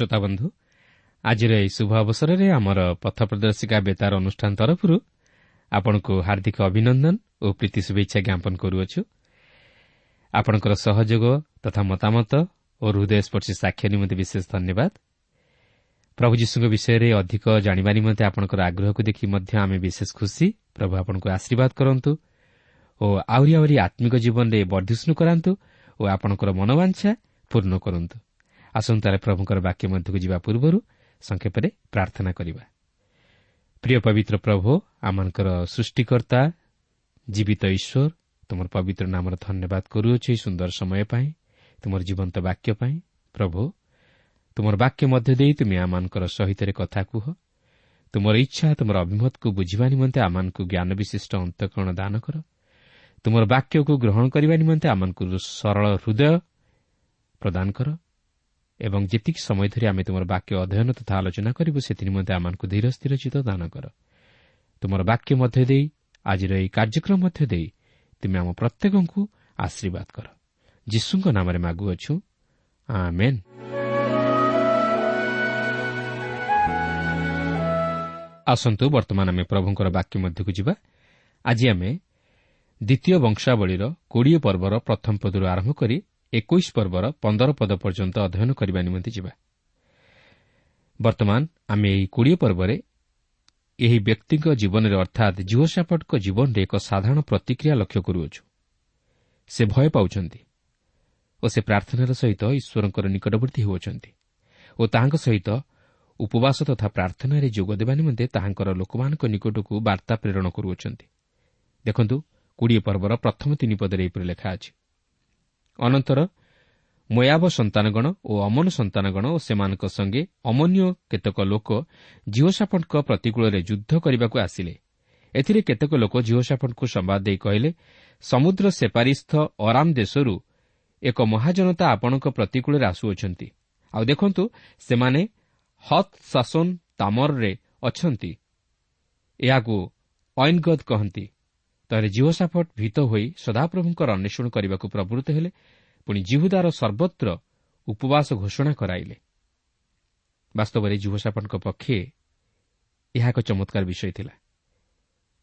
ପ୍ରିୟ ଶ୍ରୋତା ବନ୍ଧୁ ଆଜିର ଏହି ଶୁଭ ଅବସରରେ ଆମର ପଥ ପ୍ରଦର୍ଶିକା ବେତାର ଅନୁଷ୍ଠାନ ତରଫରୁ ଆପଣଙ୍କୁ ହାର୍ଦ୍ଦିକ ଅଭିନନ୍ଦନ ଓ ପ୍ରୀତି ଶୁଭେଚ୍ଛା ଜ୍ଞାପନ କରୁଅଛୁ। ଆପଣଙ୍କର ସହଯୋଗ ତଥା ମତାମତ ଓ ହୃଦୟସ୍ପର୍ଶୀ ସାକ୍ଷ୍ୟ ନିମନ୍ତେ ବିଶେଷ ଧନ୍ୟବାଦ। ପ୍ରଭୁ ଯୀଶୁଙ୍କ ବିଷୟରେ ଅଧିକ ଜାଣିବା ନିମନ୍ତେ ଆପଣଙ୍କର ଆଗ୍ରହକୁ ଦେଖି ମଧ୍ୟ ଆମେ ବିଶେଷ ଖୁସି। ପ୍ରଭୁ ଆପଣଙ୍କୁ ଆଶୀର୍ବାଦ କରନ୍ତୁ ଓ ଆହୁରି ଆହୁରି ଆତ୍ମିକ ଜୀବନରେ ବର୍ଦ୍ଧିଷ୍ଣୁ କରାନ୍ତୁ ଓ ଆପଣଙ୍କର ମନୋବାଞ୍ଛା ପୂର୍ଣ୍ଣ କରନ୍ତୁ। ଆସନ୍ତାରେ ପ୍ରଭୁଙ୍କର ବାକ୍ୟ ମଧ୍ୟକୁ ଯିବା ପୂର୍ବରୁ ସଂକ୍ଷେପରେ ପ୍ରାର୍ଥନା କରିବା। ପ୍ରିୟ ପବିତ୍ର ପ୍ରଭୁ ଆମମାନଙ୍କର ସୃଷ୍ଟିକର୍ତ୍ତା ଜୀବିତ ଈଶ୍ୱର ତୁମର ପବିତ୍ର ନାମର ଧନ୍ୟବାଦ କରୁଅଛୁ ଏହି ସୁନ୍ଦର ସମୟ ପାଇଁ ତୁମର ଜୀବନ୍ତ ବାକ୍ୟ ପାଇଁ। ପ୍ରଭୁ ତୁମର ବାକ୍ୟ ମଧ୍ୟ ଦେଇ ତୁମେ ଆମମାନଙ୍କର ସହିତରେ କଥା କୁହ। ତୁମର ଇଚ୍ଛା ତୁମର ଅଭିମତକୁ ବୁଝିବା ନିମନ୍ତେ ଆମମାନଙ୍କୁ ଜ୍ଞାନ ବିଶିଷ୍ଟ ଅନ୍ତଃକରଣ ଦାନ କର। ତୁମର ବାକ୍ୟକୁ ଗ୍ରହଣ କରିବା ନିମନ୍ତେ ଆମମାନଙ୍କୁ ସରଳ ହୃଦୟ ପ୍ରଦାନ କର। ଏବଂ ଯେତିକି ସମୟ ଧରି ଆମେ ତୁମର ବାକ୍ୟ ଅଧ୍ୟୟନ ତଥା ଆଲୋଚନା କରିବୁ ସେଥି ନିମନ୍ତେ ଆମମାନଙ୍କୁ ଧୀର ସ୍ଥିର ଚିତ ଦାନ କର। ତୁମର ବାକ୍ୟ ମଧ୍ୟ ଦେଇ ଆଜିର ଏହି କାର୍ଯ୍ୟକ୍ରମ ମଧ୍ୟ ଦେଇ ତୁମେ ଆମ ପ୍ରତ୍ୟେକଙ୍କୁ ଆଶୀର୍ବାଦ କର। ଯୀଶୁଙ୍କ ନାମରେ ମାଗୁଅଛୁ। ଆସନ୍ତୁ ବର୍ତ୍ତମାନ ଆମେ ପ୍ରଭୁଙ୍କର ବାକ୍ୟ ମଧ୍ୟକୁ ଯିବା। ଆଜି ଆମେ ଦ୍ୱିତୀୟ ବଂଶାବଳୀର କୋଡ଼ିଏ ପର୍ବର ପ୍ରଥମ ପଦରୁ ଆରମ୍ଭ କରି ଏକୋଇଶ ପର୍ବର ପନ୍ଦର ପଦ ପର୍ଯ୍ୟନ୍ତ ଅଧ୍ୟୟନ କରିବା ନିମନ୍ତେ ଯିବା। ବର୍ତ୍ତମାନ ଆମେ ଏହି କୋଡ଼ିଏ ପର୍ବରେ ଏହି ବ୍ୟକ୍ତିଙ୍କ ଜୀବନରେ ଅର୍ଥାତ୍ ଜିଓସାପଟଙ୍କ ଜୀବନରେ ଏକ ସାଧାରଣ ପ୍ରତିକ୍ରିୟା ଲକ୍ଷ୍ୟ କରୁଅଛୁ। ସେ ଭୟ ପାଉଛନ୍ତି ଓ ସେ ପ୍ରାର୍ଥନାର ସହିତ ଈଶ୍ୱରଙ୍କର ନିକଟବର୍ତ୍ତୀ ହେଉଅଛନ୍ତି ଓ ତାହାଙ୍କ ସହିତ ଉପବାସ ତଥା ପ୍ରାର୍ଥନାରେ ଯୋଗ ଦେବା ନିମନ୍ତେ ତାହାଙ୍କର ଲୋକମାନଙ୍କ ନିକଟକୁ ବାର୍ତ୍ତା ପ୍ରେରଣ କରୁଅଛନ୍ତି। ଦେଖନ୍ତୁ କୋଡ଼ିଏ ପର୍ବର ପ୍ରଥମ ତିନି ପଦରେ ଏହିପରି ଲେଖା ଅଛି। ଅନନ୍ତର ମୟାବ ସନ୍ତାନଗଣ ଓ ଅମନ ସନ୍ତାନଗଣ ଓ ସେମାନଙ୍କ ସଙ୍ଗେ ଅମନ୍ୟ କେତେକ ଲୋକ ଜିଓସାପଣ୍ଟଙ୍କ ପ୍ରତିକୂଳରେ ଯୁଦ୍ଧ କରିବାକୁ ଆସିଲେ। ଏଥିରେ କେତେକ ଲୋକ ଜିଓସାପଣ୍ଟଙ୍କୁ ସମ୍ବାଦ ଦେଇ କହିଲେ ସମୁଦ୍ର ସେପାରିସ୍ଥ ଅରାମ ଦେଶରୁ ଏକ ମହାଜନତା ଆପଣଙ୍କ ପ୍ରତିକୂଳରେ ଆସୁଅଛନ୍ତି। ଆଉ ଦେଖନ୍ତୁ ସେମାନେ ହତ୍ ଶାସନ ତାମରରେ ଅଛନ୍ତି। ଏହାକୁ ଐନଗଦ କହନ୍ତି। ତାହେଲେ ଜିଓସାଫଟ ଭୀତ ହୋଇ ସଦାପ୍ରଭୁଙ୍କର ଅନ୍ୱେଷଣ କରିବାକୁ ପ୍ରବୃତ୍ତ ହେଲେ ପୁଣି ଜିହୁଦାର ସର୍ବତ୍ର ଉପବାସ ଘୋଷଣା କରାଇଲେ। ବାସ୍ତବରେ ଯୁବସାପଟଙ୍କ ପକ୍ଷେ ଏହା ଏକ ଚମତ୍କାର ବିଷୟ ଥିଲା।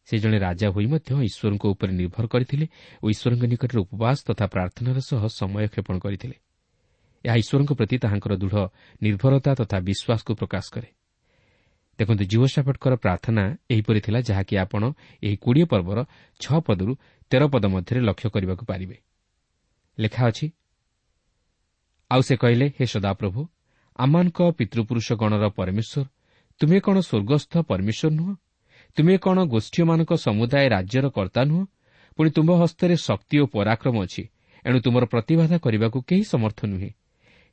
ସେ ଜଣେ ରାଜା ହୋଇ ମଧ୍ୟ ଈଶ୍ୱରଙ୍କ ଉପରେ ନିର୍ଭର କରିଥିଲେ ଓ ଈଶ୍ୱରଙ୍କ ନିକଟରେ ଉପବାସ ତଥା ପ୍ରାର୍ଥନାର ସହ ସମୟ କ୍ଷେପଣ କରିଥିଲେ। ଏହା ଈଶ୍ୱରଙ୍କ ପ୍ରତି ତାହାଙ୍କର ଦୃଢ଼ ନିର୍ଭରତା ତଥା ବିଶ୍ୱାସକୁ ପ୍ରକାଶ କରେ। ଦେଖନ୍ତୁ ଯୁବସାପଟଙ୍କର ପ୍ରାର୍ଥନା ଏହିପରି ଥିଲା ଯାହାକି ଆପଣ ଏହି କୋଡ଼ିଏ ପର୍ବର ଛଅ ପଦରୁ ତେର ପଦ ମଧ୍ୟରେ ଲକ୍ଷ୍ୟ କରିବାକୁ ପାରିବେ। ଲେଖା ଅଛି ଆଉ ସେ କହିଲେ ହେ ସଦାପ୍ରଭୁ ଆମମାନଙ୍କ ପିତୃପୁରୁଷ ଗଣର ପରମେଶ୍ୱର ତୁମେ କ'ଣ ସ୍ୱର୍ଗସ୍ଥ ପରମେଶ୍ୱର ନୁହଁ? ତୁମେ କ'ଣ ଗୋଷ୍ଠୀମାନଙ୍କ ସମୁଦାୟ ରାଜ୍ୟର କର୍ତ୍ତା ନୁହଁ? ପୁଣି ତୁମ୍ଭ ହସ୍ତରେ ଶକ୍ତି ଓ ପରାକ୍ରମ ଅଛି ଏଣୁ ତୁମର ପ୍ରତିବାଧା କରିବାକୁ କେହି ସମର୍ଥ ନୁହେଁ।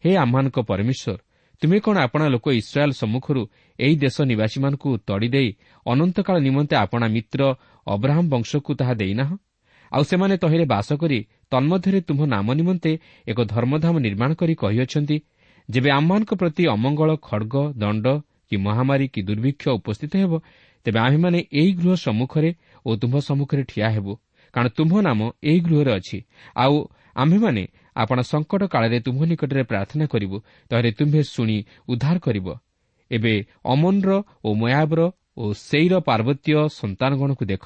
ହେ ଆମମାନଙ୍କ ପରମେଶ୍ୱର ତୁମେ କ'ଣ ଆପଣା ଲୋକ ଇସ୍ରାଏଲ୍ ସମ୍ମୁଖରୁ ଏହି ଦେଶ ନିବାସୀମାନଙ୍କୁ ତଡ଼ିଦେଇ ଅନନ୍ତକାଳ ନିମନ୍ତେ ଆପଣା ମିତ୍ର ଅବ୍ରାହମ୍ ବଂଶକୁ ତାହା ଦେଇନାହଁ? ଆଉ ସେମାନେ ତହିଁରେ ବାସ କରି ତନ୍ମଧ୍ୟରେ ତୁମ୍ଭ ନାମ ନିମନ୍ତେ ଏକ ଧର୍ମଧାମ ନିର୍ମାଣ କରି କହିଅଛନ୍ତି ଯେବେ ଆମମାନଙ୍କ ପ୍ରତି ଅମଙ୍ଗଳ ଖଡ଼ଗ ଦଣ୍ଡ କି ମହାମାରୀ କି ଦୁର୍ଭିକ୍ଷ ଉପସ୍ଥିତ ହେବ ତେବେ ଆମ୍ଭେମାନେ ଏହି ଗୃହ ସମ୍ମୁଖରେ ଓ ତୁମ୍ଭ ସମ୍ମୁଖରେ ଠିଆ ହେବୁ କାରଣ ତୁମ୍ଭ ନାମ ଏହି ଗୃହରେ ଅଛି। ଆଉ ଆମ୍ଭେମାନେ ଆପଣ ସଙ୍କଟ କାଳରେ ତୁମ୍ଭ ନିକଟରେ ପ୍ରାର୍ଥନା କରିବୁ ତାହେଲେ ତୁମ୍ଭେ ଶୁଣି ଉଦ୍ଧାର କରିବ। ଏବେ ଅମନର ଓ ମୟାବର ଓ ସେଇର ପାର୍ବତ୍ୟ ସନ୍ତାନଗଣକୁ ଦେଖ।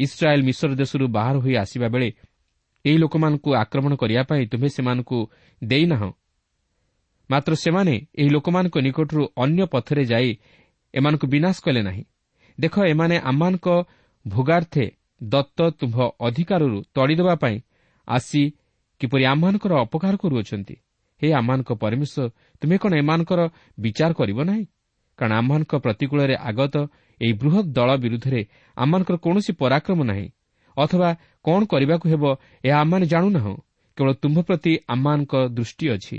ଇସ୍ରାଏଲ୍ ମିଶ୍ର ଦେଶରୁ ବାହାର ହୋଇ ଆସିବା ବେଳେ ଏହି ଲୋକମାନଙ୍କୁ ଆକ୍ରମଣ କରିବା ପାଇଁ ତୁମ୍ଭେ ସେମାନଙ୍କୁ ଦେଇନାହଁ। ମାତ୍ର ସେମାନେ ଏହି ଲୋକମାନଙ୍କ ନିକଟରୁ ଅନ୍ୟ ପଥରେ ଯାଇ ଏମାନଙ୍କୁ ବିନାଶ କଲେ ନାହିଁ। ଦେଖ ଏମାନେ ଆମମାନଙ୍କ ଭୋଗାର୍ଥେ ଦତ୍ତ ତୁମ୍ଭ ଅଧିକାରରୁ ତଡ଼ିଦେବା ପାଇଁ ଆସି କିପରି ଆମମାନଙ୍କର ଅପକାର କରୁଅଛନ୍ତି? ହେ ଆମମାନଙ୍କ ପରମେଶ୍ୱର ତୁମେ କ'ଣ ଏମାନଙ୍କର ବିଚାର କରିବ ନାହିଁ? କାରଣ ଆମମାନଙ୍କ ପ୍ରତିକୂଳରେ ଆଗତ ଏହି ବୃହତ୍ ଦଳ ବିରୁଦ୍ଧରେ ଆମମାନଙ୍କର କୌଣସି ପରାକ୍ରମ ନାହିଁ। ଅଥବା କ'ଣ କରିବାକୁ ହେବ ଏହା ଆମମାନେ ଜାଣୁନାହୁଁ। କେବଳ ତୁମ୍ଭ ପ୍ରତି ଆମମାନଙ୍କ ଦୃଷ୍ଟି ଅଛି।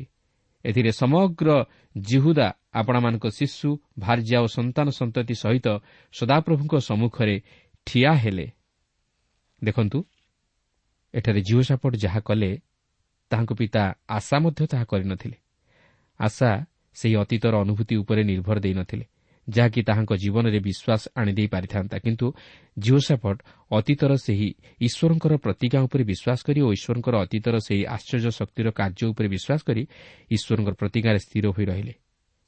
ଏଥିରେ ସମଗ୍ର ଜିହୁଦା ଆପଣମାନଙ୍କ ଶିଶୁ ଭାର୍ଯ୍ୟା ଓ ସନ୍ତାନ ସନ୍ତତି ସହିତ ସଦାପ୍ରଭୁଙ୍କ ସମ୍ମୁଖରେ ଠିଆ ହେଲେ। ଦେଖନ୍ତୁ ଏଠାରେ ଜିଓ ସାପଟ ଯାହା କଲେ ତାହାଙ୍କ ପିତା ଆଶା ମଧ୍ୟ ତାହା କରିନଥିଲେ। ଆଶା ସେହି ଅତୀତର ଅନୁଭୂତି ଉପରେ ନିର୍ଭର ଦେଇନଥିଲେ ଯାହାକି ତାହାଙ୍କ ଜୀବନରେ ବିଶ୍ୱାସ ଆଣିଦେଇ ପାରିଥାନ୍ତା। କିନ୍ତୁ ଜିଓସାପଟ୍ ଅତୀତର ସେହି ଈଶ୍ୱରଙ୍କର ପ୍ରତିଜ୍ଞା ଉପରେ ବିଶ୍ୱାସ କରି ଓ ଈଶ୍ୱରଙ୍କର ଅତୀତର ସେହି ଆଶ୍ଚର୍ଯ୍ୟ ଶକ୍ତିର କାର୍ଯ୍ୟ ଉପରେ ବିଶ୍ୱାସ କରି ଈଶ୍ୱରଙ୍କର ପ୍ରତିଜ୍ଞାରେ ସ୍ଥିର ହୋଇ ରହିଲେ।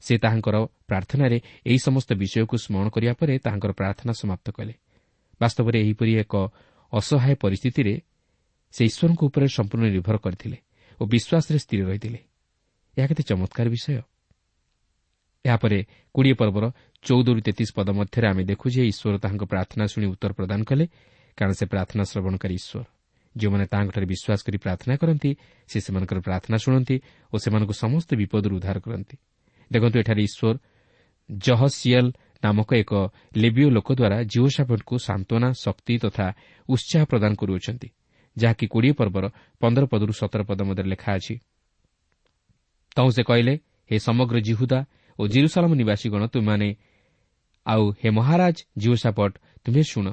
ସେ ତାହାଙ୍କର ପ୍ରାର୍ଥନାରେ ଏହି ସମସ୍ତ ବିଷୟକୁ ସ୍ମରଣ କରିବା ପରେ ତାହାଙ୍କର ପ୍ରାର୍ଥନା ସମାପ୍ତ କଲେ। ବାସ୍ତବରେ ଏହିପରି ଏକ ଅସହାୟ ପରିସ୍ଥିତିରେ ସେ ଈଶ୍ୱରଙ୍କ ଉପରେ ସମ୍ପୂର୍ଣ୍ଣ ନିର୍ଭର କରିଥିଲେ। ଓ ବିଶ୍ୱାସରେ ସ୍ଥିର ରହିଥିଲେ। ଏହା କେତେ ଚମତ୍କାର ବିଷୟ। ଏହାପରେ କୋଡ଼ିଏ ପର୍ବର ଚଉଦରୁ ତେତିଶ ପଦ ମଧ୍ୟରେ ଆମେ ଦେଖୁ ଯେ ଈଶ୍ୱର ତାହାଙ୍କ ପ୍ରାର୍ଥନା ଶୁଣି ଉତ୍ତର ପ୍ରଦାନ କଲେ କାରଣ ସେ ପ୍ରାର୍ଥନା ଶ୍ରବଣକାରୀ ଈଶ୍ୱର। ଯେଉଁମାନେ ତାହାଙ୍କଠାରେ ବିଶ୍ୱାସ କରି ପ୍ରାର୍ଥନା କରନ୍ତି ସେ ସେମାନଙ୍କର ପ୍ରାର୍ଥନା ଶୁଣନ୍ତି ଓ ସେମାନଙ୍କୁ ସମସ୍ତ ବିପଦରୁ ଉଦ୍ଧାର କରନ୍ତି। ଦେଖନ୍ତୁ ଏଠାରେ ଈଶ୍ୱର ଜହସିଏଲ୍ ନାମକ ଏକ ଲେବିଓ ଲୋକ ଦ୍ୱାରା ଜିଓସାଫେଟ୍କୁ ସାନ୍ତ୍ୱନା ଶକ୍ତି ତଥା ଉତ୍ସାହ ପ୍ରଦାନ କରୁଅଛନ୍ତି। ଯାହାକି କୋଡ଼ିଏ ପର୍ବର ପନ୍ଦର ପଦରୁ ସତର ପଦ ମଧ୍ୟରେ ଲେଖା ଅଛି। ତହୁଁ ସେ କହିଲେ ହେ ସମଗ୍ର ଜିହୁଦା ଓ ଜିରୁସାଲାମ ନିବାସୀଗଣ ତୁମମାନେ ଆଉ ହେ ମହାରାଜ ଜିଓସାପଟ ତୁମେ ଶୁଣ।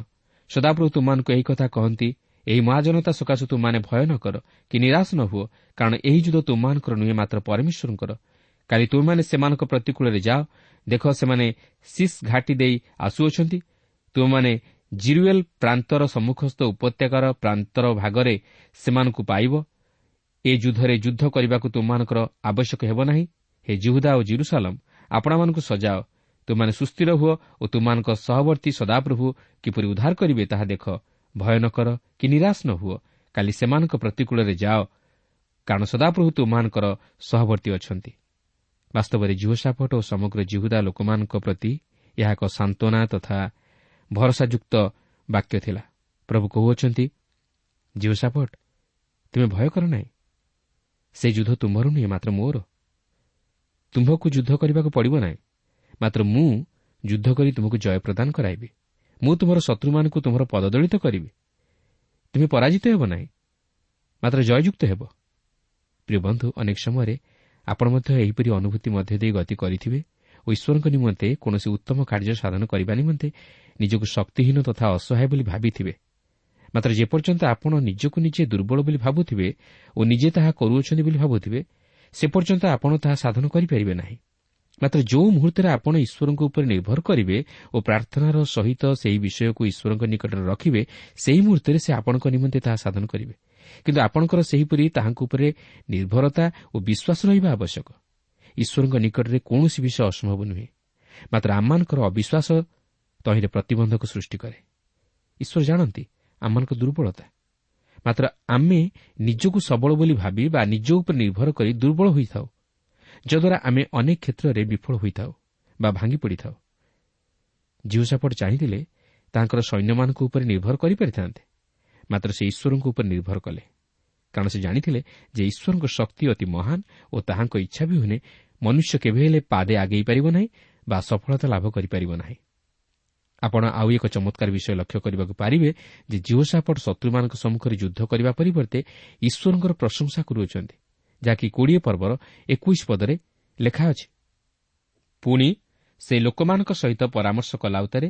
ସଦାପ୍ରଭୁ ତୁମମାନଙ୍କୁ ଏହି କଥା କହନ୍ତି ଏହି ମହାଜନତା ସକାଶୁ ତୁମମାନେ ଭୟ ନ କର କି ନିରାଶ ନ ହୁଅ କାରଣ ଏହି ଯୁଦ୍ଧ ତୁମମାନଙ୍କର ନୁହେଁ ମାତ୍ର ପରମେଶ୍ୱରଙ୍କର। କାଲି ତୁମେମାନେ ସେମାନଙ୍କ ପ୍ରତିକୂଳରେ ଯାଅ ଦେଖ ସେମାନେ ସିସ୍ ଘାଟି ଦେଇ ଆସୁଅଛନ୍ତି ତୁମମାନେ ଜିରୁଏଲ୍ ପ୍ରାନ୍ତର ସମ୍ମୁଖସ୍ଥ ଉପତ୍ୟକାର ପ୍ରାନ୍ତର ଭାଗରେ ସେମାନଙ୍କୁ ପାଇବ। ଏ ଯୁଦ୍ଧରେ ଯୁଦ୍ଧ କରିବାକୁ ତୁମମାନଙ୍କର ଆବଶ୍ୟକ ହେବ ନାହିଁ। ହେ ଜିହୁଦା ଓ ଜିରୁସାଲମ୍ ଆପଣମାନଙ୍କୁ ସଜାଅ। ତୁମାନେ ସୁସ୍ଥିର ହୁଅ ଓ ତୁମମାନଙ୍କ ସହବର୍ତ୍ତୀ ସଦାପ୍ରଭୁ କିପରି ଉଦ୍ଧାର କରିବେ ତାହା ଦେଖ। ଭୟ ନ କର କି ନିରାଶ ନ ହୁଅ। କାଲି ସେମାନଙ୍କ ପ୍ରତିକୂଳରେ ଯାଅ। କାରଣ ସଦାପ୍ରଭୁ ତୁମମାନଙ୍କର ସହବର୍ତ୍ତୀ ଅଛନ୍ତି। ବାସ୍ତବରେ ଜୁହସାପଟ ଓ ସମଗ୍ର ଜିହୁଦା ଲୋକମାନଙ୍କ ପ୍ରତି ଏହା ଏକ ସାନ୍ତ୍ୱନା ତଥା ଭରସାଯୁକ୍ତ ବାକ୍ୟ ଥିଲା। ପ୍ରଭୁ କହୁଅଛନ୍ତି ଜିଓସାପଟ ତୁମେ ଭୟ କର ନାହିଁ। ସେ ଯୁଦ୍ଧ ତୁମର ନୁହେଁ ମାତ୍ର ମୋର। ତୁମ୍ଭକୁ ଯୁଦ୍ଧ କରିବାକୁ ପଡ଼ିବ ନାହିଁ ମାତ୍ର ମୁଁ ଯୁଦ୍ଧ କରି ତୁମକୁ ଜୟ ପ୍ରଦାନ କରାଇବି। ମୁଁ ତୁମର ଶତ୍ରୁମାନଙ୍କୁ ତୁମର ପଦଦଳିତ କରିବି। ତୁମେ ପରାଜିତ ହେବ ନାହିଁ ମାତ୍ର ଜୟଯୁକ୍ତ ହେବ। ପ୍ରିୟ ବନ୍ଧୁ ଅନେକ ସମୟରେ ଆପଣ ମଧ୍ୟ ଏହିପରି ଅନୁଭୂତି ମଧ୍ୟ ଦେଇ ଗତି କରିଥିବେ ଓ ଈଶ୍ୱରଙ୍କ ନିମନ୍ତେ କୌଣସି ଉତ୍ତମ କାର୍ଯ୍ୟ ସାଧନ କରିବା ନିମନ୍ତେ ନିଜକୁ ଶକ୍ତିହୀନ ତଥା ଅସହାୟ ବୋଲି ଭାବିଥିବେ। ମାତ୍ର ଯେପର୍ଯ୍ୟନ୍ତ ଆପଣ ନିଜକୁ ନିଜେ ଦୁର୍ବଳ ବୋଲି ଭାବୁଥିବେ ଓ ନିଜେ ତାହା କରୁଅଛନ୍ତି ବୋଲି ଭାବୁଥିବେ ସେ ପର୍ଯ୍ୟନ୍ତ ଆପଣ ତାହା ସାଧନ କରିପାରିବେ ନାହିଁ। ମାତ୍ର ଯେଉଁ ମୁହୂର୍ତ୍ତରେ ଆପଣ ଈଶ୍ୱରଙ୍କ ଉପରେ ନିର୍ଭର କରିବେ ଓ ପ୍ରାର୍ଥନାର ସହିତ ସେହି ବିଷୟକୁ ଈଶ୍ୱରଙ୍କ ନିକଟରେ ରଖିବେ ସେହି ମୁହୂର୍ତ୍ତରେ ସେ ଆପଣଙ୍କ ନିମନ୍ତେ ତାହା ସାଧନ କରିବେ। କିନ୍ତୁ ଆପଣଙ୍କର ସେହିପରି ତାହାଙ୍କ ଉପରେ ନିର୍ଭରତା ଓ ବିଶ୍ୱାସ ରହିବା ଆବଶ୍ୟକ। ଈଶ୍ୱରଙ୍କ ନିକଟରେ କୌଣସି ବିଷୟ ଅସମ୍ଭବ ନୁହେଁ। ମାତ୍ର ଆମମାନଙ୍କର ଅବିଶ୍ୱାସ ତହିଁରେ ପ୍ରତିବନ୍ଧକ ସୃଷ୍ଟି କରେ। ଈଶ୍ୱର ଜାଣନ୍ତି ଆମମାନଙ୍କ ଦୁର୍ବଳତା। ମାତ୍ର ଆମେ ନିଜକୁ ସବଳ ବୋଲି ଭାବି ବା ନିଜ ଉପରେ ନିର୍ଭର କରି ଦୁର୍ବଳ ହୋଇଥାଉ ଯଦ୍ୱାରା ଆମେ ଅନେକ କ୍ଷେତ୍ରରେ ବିଫଳ ହୋଇଥାଉ ବା ଭାଙ୍ଗି ପଡ଼ିଥାଉ। ଜିଓସାପଟ ଚାହିଁଥିଲେ ତାଙ୍କର ସୈନ୍ୟମାନଙ୍କ ଉପରେ ନିର୍ଭର କରିପାରିଥାନ୍ତେ ମାତ୍ର ସେ ଈଶ୍ୱରଙ୍କ ଉପରେ ନିର୍ଭର କଲେ। କାରଣ ସେ ଜାଣିଥିଲେ ଯେ ଈଶ୍ୱରଙ୍କ ଶକ୍ତି ଅତି ମହାନ ଓ ତାହାଙ୍କ ଇଚ୍ଛା ବିହୁନେ ମନୁଷ୍ୟ କେବେ ହେଲେ ପାଦେ ଆଗେଇ ପାରିବ ନାହିଁ ବା ସଫଳତା ଲାଭ କରିପାରିବ ନାହିଁ। ଆପଣ ଆଉ ଏକ ଚମତ୍କାର ବିଷୟ ଲକ୍ଷ୍ୟ କରିବାକୁ ପାରିବେ ଯେ ଜିଓସାପଟ ଶତ୍ରୁମାନଙ୍କ ସମ୍ମୁଖରେ ଯୁଦ୍ଧ କରିବା ପରିବର୍ତ୍ତେ ଈଶ୍ୱରଙ୍କର ପ୍ରଶଂସା କରୁଅଛନ୍ତି ଯାହାକି କୋଡ଼ିଏ ପର୍ବର ଏକୋଇଶ ପଦରେ ଲେଖା ଅଛି। ପୁଣି ସେ ଲୋକମାନଙ୍କ ସହିତ ପରାମର୍ଶ କଲା ଉତ୍ତାରେ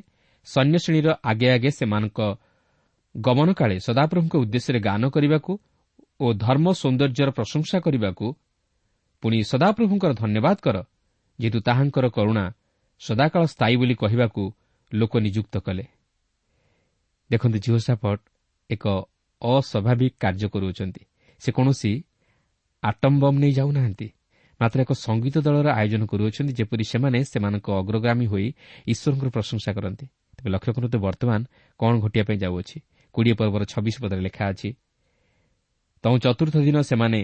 ସୈନ୍ୟଶ୍ରେଣୀର ଆଗେ ଆଗେ ସେମାନଙ୍କ ଗମନକାଳେ ସଦାପ୍ରଭୁଙ୍କ ଉଦ୍ଦେଶ୍ୟରେ ଗାନ କରିବାକୁ ଓ ଧର୍ମ ସୌନ୍ଦର୍ଯ୍ୟର ପ୍ରଶଂସା କରିବାକୁ ପୁଣି ସଦାପ୍ରଭୁଙ୍କର ଧନ୍ୟବାଦ କର ଯେହେତୁ ତାହାଙ୍କର କରୁଣା ସଦାକାଳ ସ୍ଥାୟୀ ବୋଲି କହିବାକୁ ଲୋକ ନିଯୁକ୍ତ କଲେ। ଦେଖନ୍ତୁ ଜିଓସାପଟ ଏକ ଅସ୍ୱାଭାବିକ କାର୍ଯ୍ୟ କରୁଅଛନ୍ତି। ସେ କୌଣସି ଆଟମ୍ ବମ୍ ନେଇ ଯାଉନାହାନ୍ତି। ମାତ୍ର ଏକ ସଙ୍ଗୀତ ଦଳର ଆୟୋଜନ କରୁଅଛନ୍ତି ଯେପରି ସେମାନେ ସେମାନଙ୍କ ଅଗ୍ରଗାମୀ ହୋଇ ଈଶ୍ୱରଙ୍କର ପ୍ରଶଂସା କରନ୍ତି। ତେବେ ଲକ୍ଷ୍ୟ କରନ୍ତୁ ବର୍ତ୍ତମାନ କ'ଣ ଘଟିବା ପାଇଁ ଯାଉଅଛି। କୋଡ଼ିଏ ପର୍ବର ଛବିଶ ପଦରେ ଲେଖା ଅଛି ତୁ ଚତୁର୍ଥ ଦିନ ସେମାନେ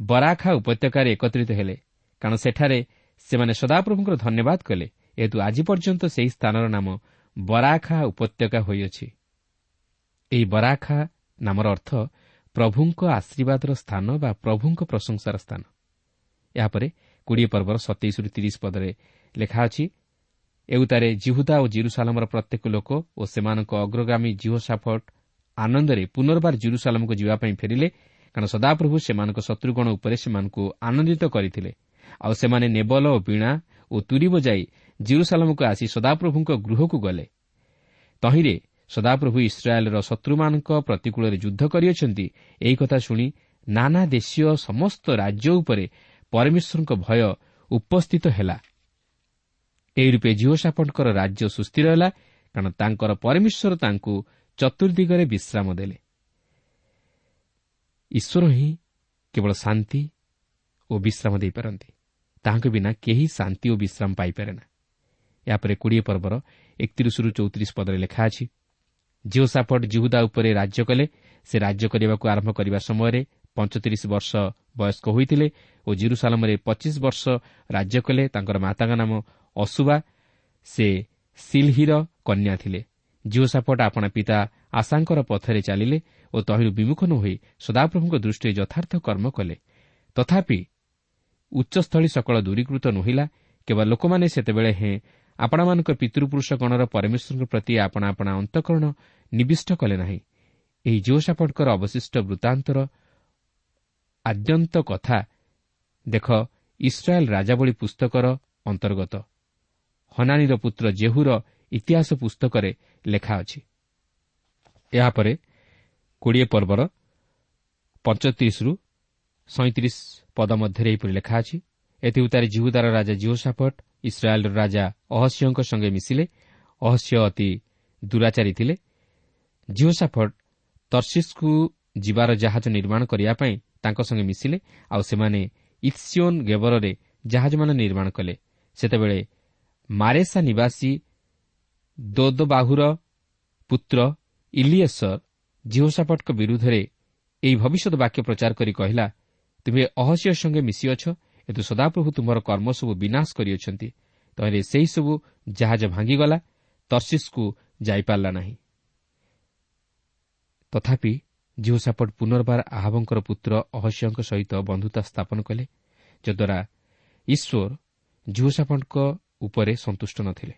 ବରାଖା ଉପତ୍ୟକାରେ ଏକତ୍ରିତ ହେଲେ। କାରଣ ସେଠାରେ ସେମାନେ ସଦାପ୍ରଭୁଙ୍କର ଧନ୍ୟବାଦ କଲେ। ଏହେତୁ ଆଜି ପର୍ଯ୍ୟନ୍ତ ସେହି ସ୍ଥାନର ନାମ ବରାଖା ଉପତ୍ୟକା ହୋଇଅଛି। ଏହି ବରାଖା ନାମର ଅର୍ଥ ପ୍ରଭୁଙ୍କ ଆଶୀର୍ବାଦର ସ୍ଥାନ ବା ପ୍ରଭୁଙ୍କ ପ୍ରଶଂସାର ସ୍ଥାନ। ଏହାପରେ କୋଡ଼ିଏ ପର୍ବର ସତେଇଶରୁ ତିରିଶ ପଦରେ ଲେଖା ଅଛି ଏଉତାରେ ଜିହୁଦା ଓ ଜିରୁସାଲମର ପ୍ରତ୍ୟେକ ଲୋକ ଓ ସେମାନଙ୍କ ଅଗ୍ରଗାମୀ ଜିଓ ସାଫଟ ଆନନ୍ଦରେ ପୁନର୍ବାର ଜିରୁସାଲମକୁ ଯିବା ପାଇଁ ଫେରିଲେ କାରଣ ସଦାପ୍ରଭୁ ସେମାନଙ୍କ ଶତ୍ରୁଗଣ ଉପରେ ସେମାନଙ୍କୁ ଆନନ୍ଦିତ କରିଥିଲେ। ଆଉ ସେମାନେ ନେବଲ ଓ ବୀଣା ଓ ତୁରି ବଜାଇ ଜିରୁସାଲମକୁ ଆସି ସଦାପ୍ରଭୁଙ୍କ ଗୃହକୁ ଗଲେ। ତହିଁରେ ସଦାପ୍ରଭୁ ଇସ୍ରାଏଲ୍ର ଶତ୍ରୁମାନଙ୍କ ପ୍ରତିକୂଳରେ ଯୁଦ୍ଧ କରିଅଛନ୍ତି ଏହି କଥା ଶୁଣି ନାନା ଦେଶୀୟ ସମସ୍ତ ରାଜ୍ୟ ଉପରେ ପରମେଶ୍ୱରଙ୍କ ଭୟ ଉପସ୍ଥିତ ହେଲା। ଏହି ରୂପେ ଜିଓସାପଟଙ୍କର ରାଜ୍ୟ ସୁସ୍ଥିର ହେଲା କାରଣ ତାଙ୍କର ପରମେଶ୍ୱର ତାଙ୍କୁ ଚତୁର୍ଦ୍ଦିଗରେ ବିଶ୍ରାମ ଦେଲେ। ଈଶ୍ୱର ହିଁ କେବଳ ଶାନ୍ତି ଓ ବିଶ୍ରାମ ଦେଇପାରନ୍ତି। ତାହାଙ୍କ ବିନା କେହି ଶାନ୍ତି ଓ ବିଶ୍ରାମ ପାଇପାରେ ନା। ଏହାପରେ କୋଡ଼ିଏ ପର୍ବର ଏକତିରିଶରୁ ଚଉତିରିଶ ପଦରେ ଲେଖା ଅଛି ଜିଓ ସାପଟ ଜିହୁଦା ଉପରେ ରାଜ୍ୟ କଲେ ସେ ରାଜ୍ୟ କରିବାକୁ ଆରମ୍ଭ କରିବା ସମୟରେ ପଞ୍ଚତିରିଶ ବର୍ଷ ବୟସ୍କ ହୋଇଥିଲେ ଓ ଜିରୁସାଲମରେ ପଚିଶ ବର୍ଷ ରାଜ୍ୟ କଲେ ତାଙ୍କର ମାତାଙ୍କ ନାମ ଅସୁବା। ସେ ସିଲ୍ହିର କନ୍ୟା ଥିଲେ। ଜିଓ ସାପଟ ଆପଣା ପିତା ଆଶାଙ୍କର ପଥରେ ଚାଲିଲେ ଓ ତହିଁରୁ ବିମୁଖ ନ ହୋଇ ସଦାପ୍ରଭୁଙ୍କ ଦୃଷ୍ଟିରେ ଯଥାର୍ଥ କର୍ମ କଲେ। ତଥାପି ଉଚ୍ଚସ୍ଥଳୀ ସକଳ ଦୂରୀକୃତ ନୁହିଲା କେବଳ ଲୋକମାନେ ସେତେବେଳେ ହେଁ ଆପଣମାନଙ୍କ ପିତୃପୁରୁଷ ଗଣର ପରମେଶ୍ୱରଙ୍କ ପ୍ରତି ଆପଣା ଆପଣା ଅନ୍ତଃକରଣ ନିବିଷ୍ଟ କଲେ ନାହିଁ। ଏହି ଜୋସାପଟଙ୍କର ଅବଶିଷ୍ଟ ବୃତ୍ତାନ୍ତର ଆଦ୍ୟନ୍ତ କଥା ଦେଖ ଇସ୍ରାଏଲ୍ ରାଜାବଳୀ ପୁସ୍ତକର ଅନ୍ତର୍ଗତ। ହନାନୀର ପୁତ୍ର ଜେହୁର ଇତିହାସ ପୁସ୍ତକରେ ଲେଖା ଅଛି। ଏହାପରେ କୋଡ଼ିଏ ପର୍ବର ପଞ୍ଚତିରିଶରୁ ସଇଁତିରିଶ ପଦ ମଧ୍ୟରେ ଏହିପରି ଲେଖା ଅଛି ଏଥିଉତାରେ ଜିହୁଦାର ରାଜା ଜିଓସାପଟ ଇସ୍ରାଏଲ୍ର ରାଜା ଅହସ୍ୟଙ୍କ ସଙ୍ଗେ ମିଶିଲେ ଅହସ୍ୟ ଅତି ଦୂରାଚାରୀ ଥିଲେ। ଜିଓସାଫଟ ତର୍ସିସ୍କୁ ଯିବାର ଜାହାଜ ନିର୍ମାଣ କରିବା ପାଇଁ ତାଙ୍କ ସଙ୍ଗେ ମିଶିଲେ ଆଉ ସେମାନେ ଇତ୍ସିଓନ୍ ଗେବରରେ ଜାହାଜମାନ ନିର୍ମାଣ କଲେ। ସେତେବେଳେ ମାରେସା ନିବାସୀ ଦୋଦବାହୁର ପୁତ୍ର ଇଲିଏସର ଜିଓସାପଟଙ୍କ ବିରୁଦ୍ଧରେ ଏହି ଭବିଷ୍ୟତ ବାକ୍ୟ ପ୍ରଚାର କରି କହିଲା ତୁମେ ଅହସ୍ୟ ସଙ୍ଗେ ମିଶିଅଛ କିନ୍ତୁ ସଦାପ୍ରଭୁ ତୁମର କର୍ମ ସବୁ ବିନାଶ କରିଅଛନ୍ତି। ତହିଁରେ ସେହିସବୁ ଜାହାଜ ଭାଙ୍ଗିଗଲା ତର୍ସିସ୍କୁ ଯାଇପାରିଲା ନାହିଁ। ତଥାପି ଜିଓସାପଟ ପୁନର୍ବାର ଆହବଙ୍କର ପୁତ୍ର ଅହସ୍ୟଙ୍କ ସହିତ ବନ୍ଧୁତା ସ୍ଥାପନ କଲେ ଯଦ୍ୱାରା ଈଶ୍ୱର ଜିଓସାପଟଙ୍କ ଉପରେ ସନ୍ତୁଷ୍ଟ ନ ଥିଲେ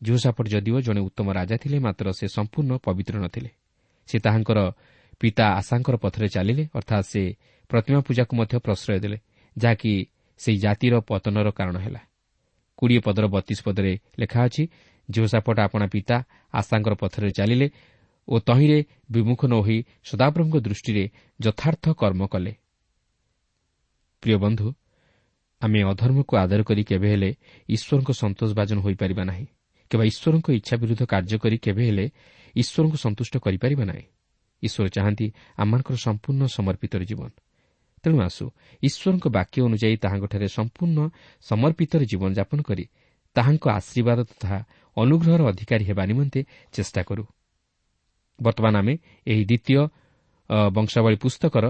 ଜିଓସାପଟ ଯଦିଓ ଜଣେ ଉତ୍ତମ ରାଜା ଥିଲେ ମାତ୍ର ସେ ସମ୍ପୂର୍ଣ୍ଣ ପବିତ୍ର ନ ଥିଲେ ସେ ତାହାଙ୍କର ପିତା ଆଶାଙ୍କର ପଥରେ ଚାଲିଲେ ଅର୍ଥାତ୍ ସେ ପ୍ରତିମା ପୂଜାକୁ ମଧ୍ୟ ପ୍ରଶ୍ରୟ ଦେଲେ ଯାହାକି ସେହି ଜାତିର ପତନର କାରଣ ହେଲା। କୋଡ଼ିଏ ପଦର ବତିଶ ପଦରେ ଲେଖା ଅଛି ଝିଅସାପଟ ଆପଣା ପିତା ଆଶାଙ୍କର ପଥରେ ଚାଲିଲେ ଓ ତହିଁରେ ବିମୁଖ ନ ହୋଇ ସଦାପ୍ରଭୁଙ୍କ ଦୃଷ୍ଟିରେ ଯଥାର୍ଥ କର୍ମ କଲେ। ପ୍ରିୟ ବନ୍ଧୁ ଆମେ ଅଧର୍ମକୁ ଆଦର କରି କେବେ ହେଲେ ଈଶ୍ୱରଙ୍କ ସନ୍ତୋଷ ଭାଜନ ହୋଇପାରିବା ନାହିଁ କିମ୍ବା ଈଶ୍ୱରଙ୍କ ଇଚ୍ଛା ବିରୁଦ୍ଧ କାର୍ଯ୍ୟ କରି କେବେ ହେଲେ ଈଶ୍ୱରଙ୍କୁ ସନ୍ତୁଷ୍ଟ କରିପାରିବା ନାହିଁ। ଈଶ୍ୱର ଚାହାନ୍ତି ଆମମାନଙ୍କର ସମ୍ପୂର୍ଣ୍ଣ ସମର୍ପିତର ଜୀବନ। ତେଣୁ ଆସୁ ଈଶ୍ୱରଙ୍କ ବାକ୍ୟ ଅନୁଯାୟୀ ତାହାଙ୍କଠାରେ ସମ୍ପୂର୍ଣ୍ଣ ସମର୍ପିତର ଜୀବନଯାପନ କରି ତାହାଙ୍କ ଆଶୀର୍ବାଦ ତଥା ଅନୁଗ୍ରହର ଅଧିକାରୀ ହେବା ନିମନ୍ତେ ଚେଷ୍ଟା କରୁ। ବର୍ତ୍ତମାନ ଆମେ ଏହି ଦ୍ୱିତୀୟ ବଂଶାବଳୀ ପୁସ୍ତକର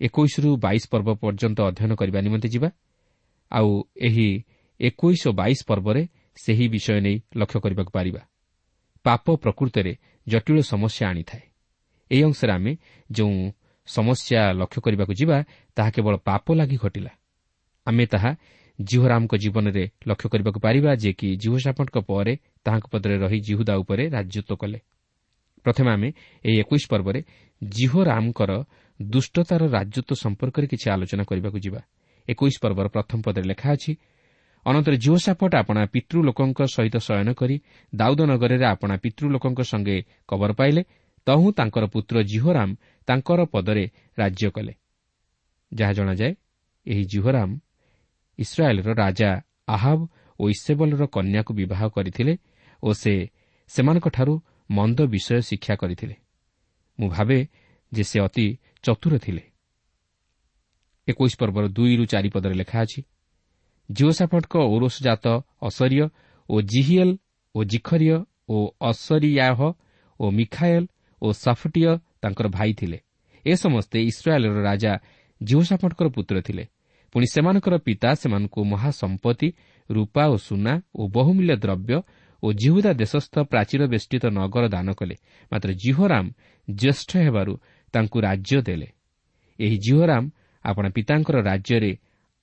ଏକୋଇଶରୁ ବାଇଶ ପର୍ବ ପର୍ଯ୍ୟନ୍ତ ଅଧ୍ୟୟନ କରିବା ନିମନ୍ତେ ଯିବା। ଆଉ ଏହି ଏକୋଇଶ ଓ ବାଇଶ ପର୍ବରେ ସେହି ବିଷୟ ନେଇ ଲକ୍ଷ୍ୟ କରିବାକୁ ପାରିବା। ପାପ ପ୍ରକୃତରେ ଜଟିଳ ସମସ୍ୟା ଆଣିଥାଏ। ଏହି ଅଂଶରେ ଆମେ ଯେଉଁ ସମସ୍ୟା ଲକ୍ଷ୍ୟ କରିବାକୁ ଯିବା ତାହା କେବଳ ପାପ ଲାଗି ଘଟିଲା। ଆମେ ତାହା ଜିହରାମଙ୍କ ଜୀବନରେ ଲକ୍ଷ୍ୟ କରିବାକୁ ପାରିବା ଯେ କି ଜିହସାପଙ୍କ ପରେ ତାହାଙ୍କ ପଦରେ ରହି ଜିହୁଦା ଉପରେ ରାଜ୍ୟତ୍ୱ କଲେ। ପ୍ରଥମେ ଆମେ ଏହି ଏକୋଇଶ ପର୍ବରେ ଜିହୋରାମଙ୍କର ଦୁଷ୍ଟତାର ରାଜତ୍ୱ ସମ୍ପର୍କରେ କିଛି ଆଲୋଚନା କରିବାକୁ ଯିବା। ଏକୋଇଶ ପର୍ବର ପ୍ରଥମ ପଦରେ ଲେଖା ଅଛି ଅନନ୍ତର ଜିଓସାପଟ ଆପଣା ପିତୃଲୋକଙ୍କ ସହିତ ଶୟନ କରି ଦାଉଦନଗରରେ ଆପଣା ପିତୃଲୋକଙ୍କ ସଙ୍ଗେ କବର ପାଇଲେ ତହୁଁ ତାଙ୍କର ପୁତ୍ର ଜିହୋରାମ ତାଙ୍କର ପଦରେ ରାଜ୍ୟ କଲେ। ଯାହା ଜଣାଯାଏ ଏହି ଜିହୋରାମ ଇସ୍ରାଏଲ୍ର ରାଜା ଆହାବ ଓ ଇସେବଲର କନ୍ୟାକୁ ବିବାହ କରିଥିଲେ ଓ ସେମାନଙ୍କଠାରୁ ମନ୍ଦ ବିଷୟ ଶିକ୍ଷା କରିଥିଲେ। ମୁଁ ଭାବେ ଯେ ସେ ଅତି ଚତୁର ଥିଲେ। ଏକୋଇଶ ପର୍ବର ଦୁଇରୁ ଚାରିପଦରେ ଲେଖା ଅଛି ଜିଓସାଫଟଙ୍କ ଔରସଜାତ ଅସରିୟ ଓ ଜିହିଏଲ୍ ଓ ଜିଖରିୟ ଓ ଅସରିୟାହ ଓ ମିଖାଏଲ୍ ଓ ସାଫଟିୟ ତାଙ୍କର ଭାଇ ଥିଲେ। ଏ ସମସ୍ତେ ଇସ୍ରାଏଲ୍ର ରାଜା ଜିଓସାଫଟଙ୍କର ପୁତ୍ର ଥିଲେ। ପୁଣି ସେମାନଙ୍କର ପିତା ସେମାନଙ୍କୁ ମହାସମ୍ପତ୍ତି ରୂପା ଓ ସୁନା ଓ ବହୁମୂଲ୍ୟ ଦ୍ରବ୍ୟ ଓ ଜିହୁଦା ଦେଶସ୍ଥ ପ୍ରାଚୀର ବେଷ୍ଟିତ ନଗର ଦାନ କଲେ। ମାତ୍ର ଜିହୋରାମ ଜ୍ୟେଷ୍ଠ ହେବାରୁ ତାଙ୍କୁ ରାଜ୍ୟ ଦେଲେ। ଏହି ଜିହୋରାମ ଆପଣ ପିତାଙ୍କର ରାଜ୍ୟରେ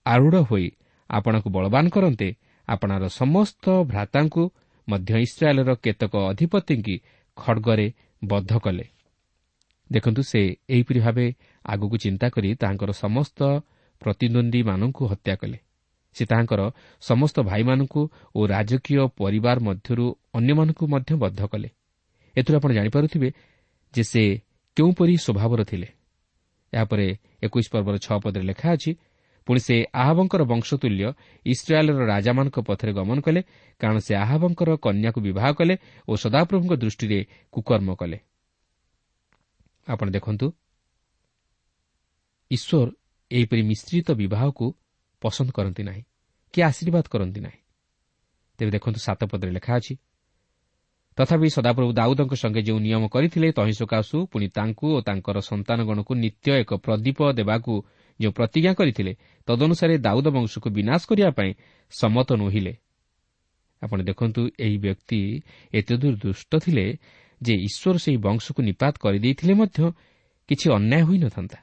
ଆରୂଢ଼ ହୋଇ ଆପଣଙ୍କୁ ବଳବାନ କରନ୍ତେ ଆପଣାର ସମସ୍ତ ଭ୍ରାତାଙ୍କୁ ମଧ୍ୟ ଇସ୍ରାଏଲ୍ର କେତେକ ଅଧିପତିଙ୍କି ଖଡ଼ଗରେ ବଦ୍ଧ କଲେ। ଦେଖନ୍ତୁ ସେ ଏହିପରି ଭାବେ ଆଗକୁ ଚିନ୍ତା କରି ତାହାଙ୍କର ସମସ୍ତ ପ୍ରତିଦ୍ୱନ୍ଦ୍ୱୀମାନଙ୍କୁ ହତ୍ୟା କଲେ। ସେ ତାହାଙ୍କର ସମସ୍ତ ଭାଇମାନଙ୍କୁ ଓ ରାଜକୀୟ ପରିବାର ମଧ୍ୟରୁ ଅନ୍ୟମାନଙ୍କୁ ମଧ୍ୟ ବଦ୍ଧ କଲେ। ଏଥିରୁ ଆପଣ ଜାଣିପାରୁଥିବେ ଯେ ସେ କେଉଁପରି ସ୍ୱଭାବର ଥିଲେ। ଏହାପରେ ଏକୋଇଶ ପର୍ବର ଛଅ ପଦରେ ଲେଖା ଅଛି ପୁଣି ସେ ଆହାବଙ୍କର ବଂଶତୁଲ୍ୟ ଇସ୍ରାଏଲ୍ର ରାଜାମାନଙ୍କ ପଥରେ ଗମନ କଲେ କାରଣ ସେ ଆହାବଙ୍କର କନ୍ୟାକୁ ବିବାହ କଲେ ଓ ସଦାପ୍ରଭୁଙ୍କ ଦୃଷ୍ଟିରେ କୁକର୍ମ କଲେ। ଆପଣ ଦେଖନ୍ତୁ ଈଶ୍ୱର ଏହିପରି ମିଶ୍ରିତ ବିବାହକୁ ପସନ୍ଦ କରନ୍ତି ନାହିଁ କି ଆଶୀର୍ବାଦ କରନ୍ତି ନାହିଁ। ତେବେ ଦେଖନ୍ତୁ ସାତ ପଦରେ ଲେଖା ଅଛି ତଥାପି ସଦାପ୍ରଭୁ ଦାଉଦଙ୍କ ସଙ୍ଗେ ଯେଉଁ ନିୟମ କରିଥିଲେ ତହିଁ ସକାଶୁ ପୁଣି ତାଙ୍କୁ ଓ ତାଙ୍କର ସନ୍ତାନଗଣକୁ ନିତ୍ୟ ଏକ ପ୍ରଦୀପ ଦେବାକୁ ଯେଉଁ ପ୍ରତିଜ୍ଞା କରିଥିଲେ ତଦନୁସାରେ ଦାଉଦ ବଂଶକୁ ବିନାଶ କରିବା ପାଇଁ ସମତ ନୁହିଲେ। ଆପଣ ଦେଖନ୍ତୁ ଏହି ବ୍ୟକ୍ତି ଏତେଦୂର ଦୁଷ୍ଟ ଥିଲେ ଯେ ଈଶ୍ୱର ସେହି ବଂଶକୁ ନିପାତ କରିଦେଇଥିଲେ ମଧ୍ୟ କିଛି ଅନ୍ୟାୟ ହୋଇନଥାନ୍ତା।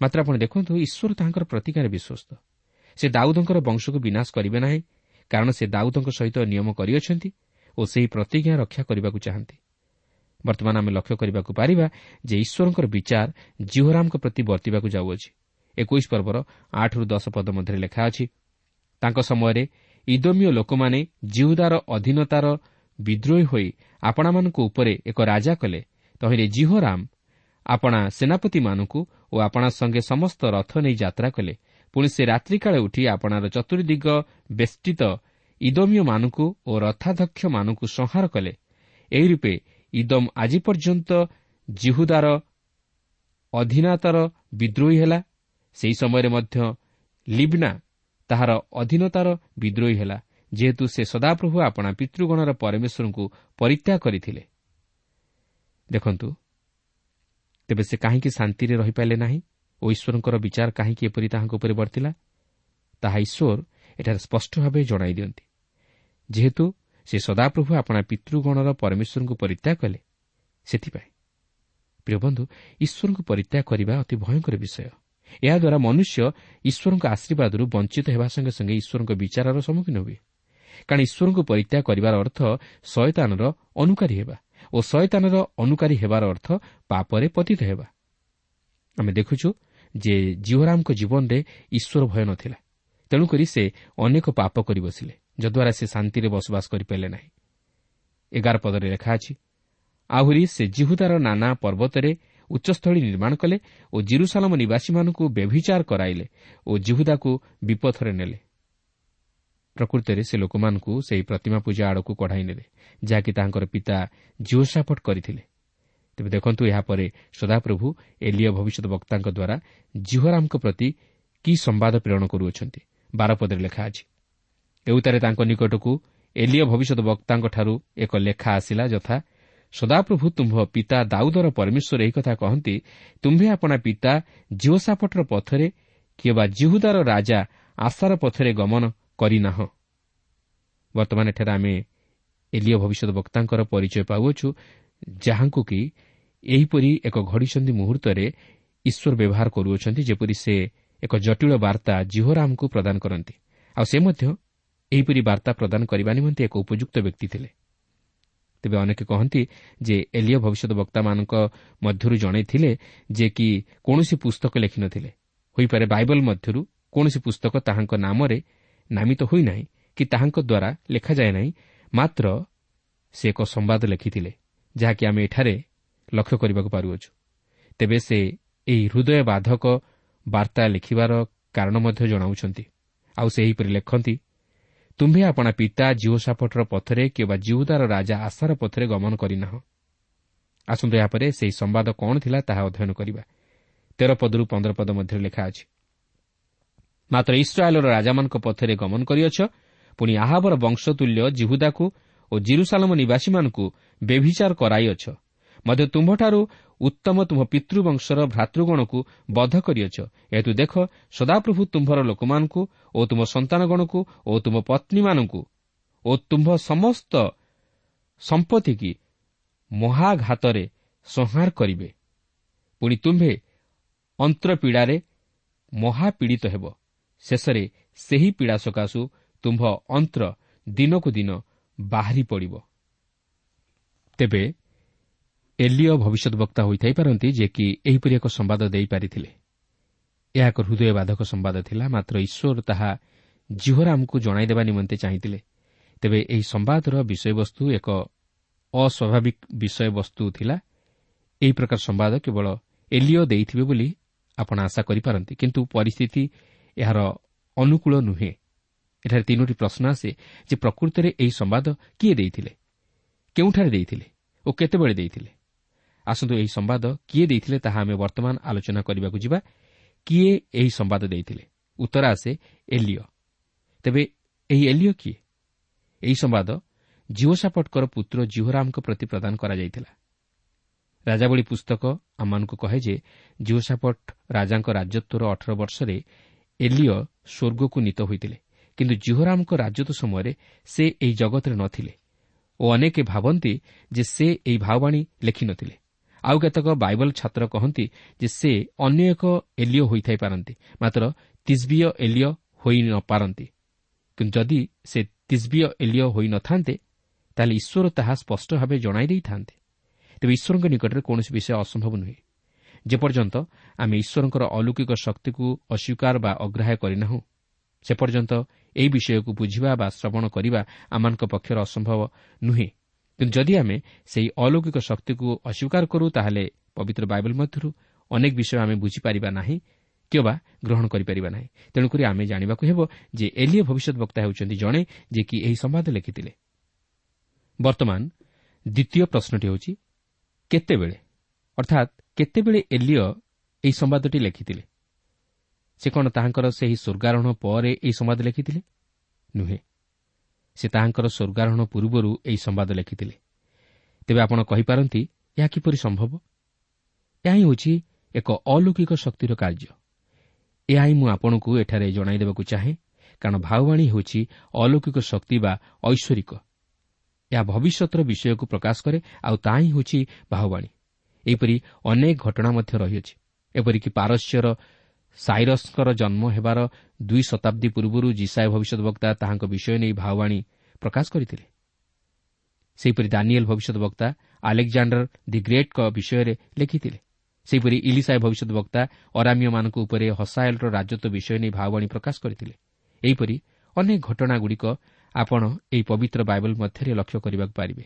ମାତ୍ର ଆପଣ ଦେଖନ୍ତୁ ଈଶ୍ୱର ତାହାଙ୍କର ପ୍ରତିଜ୍ଞାରେ ବିଶ୍ୱସ୍ତ। ସେ ଦାଉଦଙ୍କର ବଂଶକୁ ବିନାଶ କରିବେ ନାହିଁ କାରଣ ସେ ଦାଉଦଙ୍କ ସହିତ ନିୟମ କରିଅଛନ୍ତି ଓ ସେହି ପ୍ରତିଜ୍ଞା ରକ୍ଷା କରିବାକୁ ଚାହାନ୍ତି। ବର୍ତ୍ତମାନ ଆମେ ଲକ୍ଷ୍ୟ କରିବାକୁ ପାରିବା ଯେ ଈଶ୍ୱରଙ୍କର ବିଚାର ଜିହୋରାମଙ୍କ ପ୍ରତି ବର୍ତ୍ତିବାକୁ ଯାଉଅଛି। ଏକୋଇଶ ପର୍ବର ଆଠରୁ ଦଶ ପଦ ମଧ୍ୟରେ ଲେଖା ଅଛି ତାଙ୍କ ସମୟରେ ଇଦମୀୟ ଲୋକମାନେ ଜିହୁଦାର ଅଧୀନତାର ବିଦ୍ରୋହୀ ହୋଇ ଆପଣାମାନଙ୍କ ଉପରେ ଏକ ରାଜା କଲେ। ତହିଁରେ ଜିହୋରାମ ଆପଣା ସେନାପତିମାନଙ୍କୁ ଓ ଆପଣା ସଙ୍ଗେ ସମସ୍ତ ରଥ ନେଇ ଯାତ୍ରା କଲେ। ପୁଣି ସେ ରାତ୍ରିକାଳେ ଉଠି ଆପଣାର ଚତୁର୍ଦିଗ ବେଷ୍ଟିତ ଇଦମୀୟମାନଙ୍କୁ ଓ ରଥାଧ୍ୟକ୍ଷମାନଙ୍କୁ ସଂହାର କଲେ। ଏହି ରୂପେ ଇଦମ୍ ଆଜି ପର୍ଯ୍ୟନ୍ତ ଜିହୁଦାର ଅଧୀନତାର ବିଦ୍ରୋହୀ ହେଲା। ସେହି ସମୟରେ ମଧ୍ୟ ଲିବ୍ନା ତାହାର ଅଧୀନତାର ବିଦ୍ରୋହୀ ହେଲା ଯେହେତୁ ସେ ସଦାପ୍ରଭୁ ଆପଣା ପିତୃଗଣର ପରମେଶ୍ୱରଙ୍କୁ ପରିତ୍ୟାଗ କରିଥିଲେ। ଦେଖନ୍ତୁ ତେବେ ସେ କାହିଁକି ଶାନ୍ତିରେ ରହିପାରିଲେ ନାହିଁ ଓ ଈଶ୍ୱରଙ୍କର ବିଚାର କାହିଁକି ଏପରି ତାହାଙ୍କ ଉପରେ ବର୍ତ୍ତିଲା? ତାହା ଈଶ୍ୱର ଏଠାରେ ସ୍ପଷ୍ଟ ଭାବେ ଜଣାଇ ଦିଅନ୍ତି। ଯେହେତୁ ସେ ସଦାପ୍ରଭୁ ଆପଣା ପିତୃଗଣର ପରମେଶ୍ୱରଙ୍କୁ ପରିତ୍ୟାଗ କଲେ ସେଥିପାଇଁ। ପ୍ରିୟ ବନ୍ଧୁ ଈଶ୍ୱରଙ୍କୁ ପରିତ୍ୟାଗ କରିବା ଅତି ଭୟଙ୍କର ବିଷୟ। ଏହାଦ୍ୱାରା ମନୁଷ୍ୟ ଈଶ୍ୱରଙ୍କ ଆଶୀର୍ବାଦରୁ ବଞ୍ଚିତ ହେବା ସଙ୍ଗେ ସଙ୍ଗେ ଈଶ୍ୱରଙ୍କ ବିଚାରର ସମ୍ମୁଖୀନ ହୁଏ। କାରଣ ଈଶ୍ୱରଙ୍କୁ ପରିତ୍ୟାଗ କରିବାର ଅର୍ଥ ଶୟତାନର ଅନୁକାରୀ ହେବା ଓ ଶୟତାନର ଅନୁକାରୀ ହେବାର ଅର୍ଥ ପାପରେ ପତିତ ହେବା। ଆମେ ଦେଖୁଛୁ ଯେ ଜିଓରାମଙ୍କ ଜୀବନରେ ଈଶ୍ୱର ଭୟ ନଥିଲା। ତେଣୁକରି ସେ ଅନେକ ପାପ କରି ବସିଲେ ଯଦ୍ୱାରା ସେ ଶାନ୍ତିରେ ବସବାସ କରିପାରିଲେ ନାହିଁ। ଏଗାର ପଦରେ ଲେଖା ଅଛି ଆହୁରି ସେ ଜିହୁଦାର ନାନା ପର୍ବତରେ ଉଚ୍ଚସ୍ଥଳୀ ନିର୍ମାଣ କଲେ ଓ ଜିରୁସାଲାମ ନିବାସୀମାନଙ୍କୁ ବ୍ୟଭିଚାର କରାଇଲେ ଓ ଜିହୁଦାକୁ ବିପଥରେ ନେଲେ। ପ୍ରକୃତରେ ସେ ଲୋକମାନଙ୍କୁ ସେହି ପ୍ରତିମା ପୂଜା ଆଡ଼କୁ କଢ଼ାଇ ନେଲେ ଯାହାକି ତାଙ୍କର ପିତା ଜିଓସାଫଟ କରିଥିଲେ। ତେବେ ଦେଖନ୍ତୁ ଏହାପରେ ସଦାପ୍ରଭୁ ଏଲିୟ ଭବିଷ୍ୟତ ବକ୍ତାଙ୍କ ଦ୍ୱାରା ଜିହରାମଙ୍କ ପ୍ରତି କି ସମ୍ବାଦ ପ୍ରେରଣ କରୁଅଛନ୍ତି। ବାରପଦରେ ଲେଖା ଅଛି ଏଉତାରେ ତାଙ୍କ ନିକଟକୁ ଏଲିୟ ଭବିଷ୍ୟତ ବକ୍ତାଙ୍କଠାରୁ ଏକ ଲେଖା ଆସିଲା ଯଥା ସଦାପ୍ରଭୁ ତୁମ୍ଭ ପିତା ଦାଉଦର ପରମେଶ୍ୱର ଏହି କଥା କହନ୍ତି ତୁମ୍ଭେ ଆପଣା ପିତା ଜିଓସାପଟର ପଥରେ କିମ୍ବା ଜିହୁଦାର ରାଜା ଆଶାର ପଥରେ ଗମନ କରିନାହଁ ବର୍ତ୍ତମାନ ଏଠାରେ ଆମେ ଏଲିଓ ଭବିଷ୍ୟତ ବକ୍ତାଙ୍କର ପରିଚୟ ପାଉଅଛୁ ଯାହାଙ୍କୁ କି ଏହିପରି ଏକ ଘଡ଼ିସନ୍ଧି ମୁହୂର୍ତ୍ତରେ ଈଶ୍ୱର ବ୍ୟବହାର କରୁଅଛନ୍ତି ଯେପରି ସେ ଏକ ଜଟିଳ ବାର୍ତ୍ତା ଜିହୋରାମଙ୍କୁ ପ୍ରଦାନ କରନ୍ତି। ଆଉ ସେ ମଧ୍ୟ ଏହିପରି ବାର୍ତ୍ତା ପ୍ରଦାନ କରିବା ନିମନ୍ତେ ଏକ ଉପଯୁକ୍ତ ବ୍ୟକ୍ତି ଥିଲେ। ତେବେ ଅନେକ କହନ୍ତି ଯେ ଏଲିଓ ଭବିଷ୍ୟତ ବକ୍ତାମାନଙ୍କ ମଧ୍ୟରୁ ଜଣେ ଥିଲେ ଯେ କି କୌଣସି ପୁସ୍ତକ ଲେଖିନଥିଲେ। ହୋଇପାରେ ବାଇବଲ ମଧ୍ୟରୁ କୌଣସି ପୁସ୍ତକ ତାହାଙ୍କ ନାମରେ ନାମିତ ହୋଇନାହିଁ କି ତାହାଙ୍କ ଦ୍ୱାରା ଲେଖାଯାଏ ନାହିଁ ମାତ୍ର ସେ ଏକ ସମ୍ବାଦ ଲେଖିଥିଲେ ଯାହାକି ଆମେ ଏଠାରେ ଲକ୍ଷ୍ୟ କରିବାକୁ ପାରୁଅଛୁ। ତେବେ ସେ ଏହି ହୃଦୟ ବାଧକ ବାର୍ତ୍ତା ଲେଖିବାର କାରଣ ମଧ୍ୟ ଜଣାଉଛନ୍ତି। ଆଉ ସେ ଏହିପରି ଲେଖନ୍ତି ତୁମ୍ଭେ ଆପଣା ପିତା ଜିଓସାପଟର ପଥରେ କିମ୍ବା ଜିଉଦାର ରାଜା ଆଶାର ପଥରେ ଗମନ କରିନାହ। ଆସନ୍ତୁ ଏହାପରେ ସେହି ସମ୍ବାଦ କ'ଣ ଥିଲା ତାହା ଅଧ୍ୟୟନ କରିବା। ତେର ପଦରୁ ପନ୍ଦର ପଦ ମଧ୍ୟରେ ଲେଖା ଅଛି। ମାତ୍ର ଇସ୍ରାଏଲ୍ର ରାଜାମାନଙ୍କ ପଥରେ ଗମନ କରିଅଛ ପୁଣି ଆହାବର ବଂଶତୁଲ୍ୟ ଜିହୁଦାକୁ ଓ ଜିରୁସାଲମ ନିବାସୀମାନଙ୍କୁ ବେଭିଚାର କରାଇଅଛ। ମଧ୍ୟ ତୁମ୍ଭଠାରୁ ଉତ୍ତମ ତୁମ୍ଭ ପିତୃବଂଶର ଭ୍ରାତୃଗଣକୁ ବଧ କରିଅଛ। ଏହେତୁ ଦେଖ ସଦାପ୍ରଭୁ ତୁମ୍ଭର ଲୋକମାନଙ୍କୁ ଓ ତୁମ ସନ୍ତାନଗଣକୁ ଓ ତୁମ ପତ୍ନୀମାନଙ୍କୁ ଓ ତୁମ୍ଭ ସମସ୍ତ ସମ୍ପତ୍ତି କି ମହାଘାତରେ ସଂହାର କରିବେ। ପୁଣି ତୁମ୍ଭେ ଅନ୍ତ୍ରପୀଡ଼ାରେ ମହାପୀଡ଼ିତ ହେବ। ଶେଷରେ ସେହି ପୀଡ଼ା ସକାଶୁ ତୁମ୍ଭ ଅନ୍ତ୍ର ଦିନକୁ ଦିନ ବାହାରି ପଡ଼ିବ। ତେବେ ଏଲିଓ ଭବିଷ୍ୟତ ବକ୍ତା ହୋଇଥାଇପାରନ୍ତି ଯେ କି ଏହିପରି ଏକ ସମ୍ବାଦ ଦେଇପାରିଥିଲେ ଏହା ଏକ ହୃଦୟବାଧକ ସମ୍ବାଦ ଥିଲା ମାତ୍ର ଈଶ୍ୱର ତାହା ଜିହୋରାମକୁ ଜଣାଇଦେବା ନିମନ୍ତେ ଚାହିଁଥିଲେ। ତେବେ ଏହି ସମ୍ବାଦର ବିଷୟବସ୍ତୁ ଏକ ଅସ୍ୱାଭାବିକ ବିଷୟବସ୍ତୁ ଥିଲା। ଏହି ପ୍ରକାର ସମ୍ବାଦ କେବଳ ଏଲିଓ ଦେଇଥିବେ ବୋଲି ଆପଣ ଆଶା କରିପାରନ୍ତି କିନ୍ତୁ ପରିସ୍ଥିତି ଏହାର ଅନୁକୂଳ ନୁହେଁ। ଏଠାରେ ତିନୋଟି ପ୍ରଶ୍ନ ଆସେ ଯେ ପ୍ରକୃତରେ ଏହି ସମ୍ବାଦ କିଏ ଦେଇଥିଲେ? କେଉଁଠାରେ ଦେଇଥିଲେ? ଓ କେତେବେଳେ ଦେଇଥିଲେ? ଆସନ୍ତୁ ଏହି ସମ୍ବାଦ କିଏ ଦେଇଥିଲେ ତାହା ଆମେ ବର୍ତ୍ତମାନ ଆଲୋଚନା କରିବାକୁ ଯିବା। କିଏ ଏହି ସମ୍ବାଦ ଦେଇଥିଲେ? ଉତ୍ତର ଆସେ ଏଲିଓ ତେବେ ଏହି ଏଲିଓ କିଏ? ଏହି ସମ୍ବାଦ ଜିଓସାପଟଙ୍କର ପୁତ୍ର ଜିହୋରାମଙ୍କ ପ୍ରତି ପ୍ରଦାନ କରାଯାଇଥିଲା। ରାଜାବଳୀ ପୁସ୍ତକ ଆମମାନଙ୍କୁ କହେ ଯେ ଜିଓସାପଟ ରାଜାଙ୍କ ରାଜତ୍ୱର ଅଠର ବର୍ଷରେ ଏଲିଓ ସ୍ୱର୍ଗକୁ ନୀତ ହୋଇଥିଲେ। କିନ୍ତୁ ଜିହୋରାମଙ୍କ ରାଜତ୍ୱ ସମୟରେ ସେ ଏହି ଜଗତରେ ନଥିଲେ ଓ ଅନେକ ଭାବନ୍ତି ଯେ ସେ ଏହି ଭାବବାଣୀ ଲେଖିନଥିଲେ ଆଉ କେତେକ ବାଇବଲ ଛାତ୍ର କହନ୍ତି ଯେ ସେ ଅନ୍ୟ ଏକ ଏଲିଓ ହୋଇଥାଇପାରନ୍ତି ମାତ୍ର ତିସ୍ବିୟ ଏଲିଓ ହୋଇ ନ ପାରନ୍ତି। କିନ୍ତୁ ଯଦି ସେ ତିସ୍ବିୟ ଏଲିଓ ହୋଇନଥାନ୍ତେ ତାହେଲେ ଈଶ୍ୱର ତାହା ସ୍ପଷ୍ଟ ଭାବେ ଜଣାଇ ଦେଇଥାନ୍ତେ। ତେବେ ଈଶ୍ୱରଙ୍କ ନିକଟରେ କୌଣସି ବିଷୟ ଅସମ୍ଭବ ନୁହେଁ। ଯେପର୍ଯ୍ୟନ୍ତ ଆମେ ଈଶ୍ୱରଙ୍କର ଅଲୌକିକ ଶକ୍ତିକୁ ଅସ୍ୱୀକାର ବା ଅଗ୍ରାହ୍ୟ କରିନାହୁଁ ସେ ପର୍ଯ୍ୟନ୍ତ ଏହି ବିଷୟକୁ ବୁଝିବା ବା ଶ୍ରବଣ କରିବା ଆମମାନଙ୍କ ପକ୍ଷରେ ଅସମ୍ଭବ ନୁହେଁ। କିନ୍ତୁ ଯଦି ଆମେ ସେହି ଅଲୌକିକ ଶକ୍ତିକୁ ଅସ୍ୱୀକାର କରୁ ତାହେଲେ ପବିତ୍ର ବାଇବଲ ମଧ୍ୟରୁ ଅନେକ ବିଷୟ ଆମେ ବୁଝିପାରିବା ନାହିଁ କିମ୍ବା ଗ୍ରହଣ କରିପାରିବା ନାହିଁ ତେଣୁକରି ଆମେ ଜାଣିବାକୁ ହେବ ଯେ ଏଲିଓ ଭବିଷ୍ୟତ ବକ୍ତା ହେଉଛନ୍ତି ଜଣେ ଯେ କି ଏହି ସମ୍ବାଦ ଲେଖିଥିଲେ। ବର୍ତ୍ତମାନ ଦ୍ୱିତୀୟ ପ୍ରଶ୍ନଟି ହେଉଛି କେତେବେଳେ ଅର୍ଥାତ୍ କେତେବେଳେ ଏଲିଓ ଏହି ସମ୍ବାଦଟି ଲେଖିଥିଲେ? ସେ କ'ଣ ତାହାଙ୍କର ସେହି ସ୍ୱର୍ଗାରୋହଣ ପରେ ଏହି ସମ୍ବାଦ ଲେଖିଥିଲେ? ନୁହେଁ। ସେ ତାହାଙ୍କର ସ୍ୱର୍ଗାରୋହଣ ପୂର୍ବରୁ ଏହି ସମ୍ବାଦ ଲେଖିଥିଲେ। ତେବେ ଆପଣ କହିପାରନ୍ତି ଏହା କିପରି ସମ୍ଭବ? ଏହା ହିଁ ହେଉଛି ଏକ ଅଲୌକିକ ଶକ୍ତିର କାର୍ଯ୍ୟ। ଏହା ହିଁ ମୁଁ ଆପଣଙ୍କୁ ଏଠାରେ ଜଣାଇଦେବାକୁ ଚାହେଁ କାରଣ ଭାବବାଣୀ ହେଉଛି ଅଲୌକିକ ଶକ୍ତି ବା ଐଶ୍ୱରିକ। ଏହା ଭବିଷ୍ୟତର ବିଷୟକୁ ପ୍ରକାଶ କରେ ଆଉ ତାହା ହିଁ ହେଉଛି ବାହୁବାଣୀ ଏହିପରି ଅନେକ ଘଟଣା ମଧ୍ୟ ରହିଅଛି। ଏପରିକି ପାରସ୍ୟର ସାଇରସ୍ଙ୍କର ଜନ୍ମ ହେବାର ଦୁଇ ଶତାବ୍ଦୀ ପୂର୍ବରୁ ଜିସାଏ ଭବିଷ୍ୟତ ବକ୍ତା ତାହାଙ୍କ ବିଷୟ ନେଇ ଭାଓବାଣୀ ପ୍ରକାଶ କରିଥିଲେ। ସେହିପରି ଦାନିଏଲ୍ ଭବିଷ୍ୟତ ବକ୍ତା ଆଲେକ୍ଜାଣ୍ଡର ଦି ଗ୍ରେଟ୍ଙ୍କ ବିଷୟରେ ଲେଖିଥିଲେ। ସେହିପରି ଇଲିସାଏ ଭବିଷ୍ୟତ ବକ୍ତା ଅରାମିୟମାନଙ୍କ ଉପରେ ହସାଏଲ୍ର ରାଜତ୍ୱ ବିଷୟ ନେଇ ଭାଓବାଣୀ ପ୍ରକାଶ କରିଥିଲେ। ଏହିପରି ଅନେକ ଘଟଣାଗୁଡ଼ିକ ଆପଣ ଏହି ପବିତ୍ର ବାଇବଲ ମଧ୍ୟରେ ଲକ୍ଷ୍ୟ କରିବାକୁ ପାରିବେ।